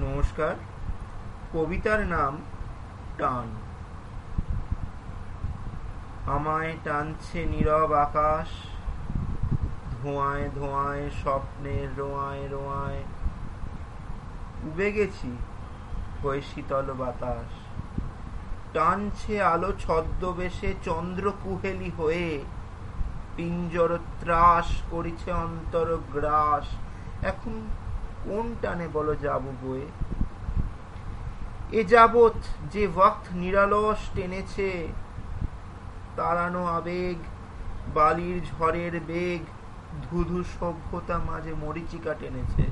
নমস্কার। কবিতার নাম টান। আমায় টানছে নীরব আকাশ। ধোঁয়ায় ধোঁয়ায় স্বপ্নের রোয়ায় রোয়ায়। উবে গেছি হয়ে শীতল বাতাস। টানছে আলো ছদ্মবেশে, চন্দ্র কুহেলি হয়ে। পিঞ্জর ত্রাস করিছে অন্তর গ্রাস। এখন কোন টানে বলো যাব বয়ে? এ যাবৎ যে ওয়াক্ত নিরালস টেনেছে, তাড়ানো আবেগ, বালির ঝড়ের বেগ, ধুধু সভ্যতা মাঝে মরিচিকা টেনেছে।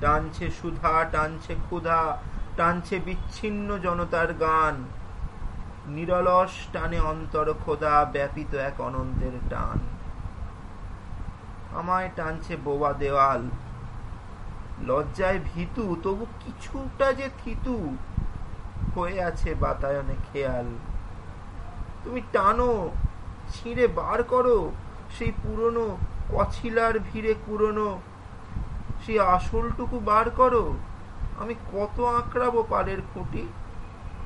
টানছে সুধা, টানছে ক্ষুধা, টানছে বিচ্ছিন্ন জনতার গান। নিরলস টানে অন্তর খোদা, ব্যাপিত এক অনন্তের টান। আমায় টানছে বোবা দেওয়াল লজ্জায় ভীতু, তবু কিছুটা যে থিতু, হয়ে আছে বাতায়নে খেয়াল। তুমি টানো, ছিঁড়ে বার করো, সেই পুরনো কছিলার ভিড়ে কুরনো, সেই আসলটুকু বার করো। আমি কত আঁকড়াবো পালের খুঁটি?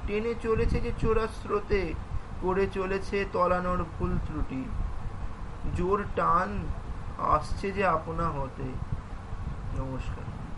টেনে চলেছে যে চোরা স্রোতে করে চলেছে তলানোর ভুল ত্রুটি। জোর টান, আসছে যে আপনা হতে। 美しかった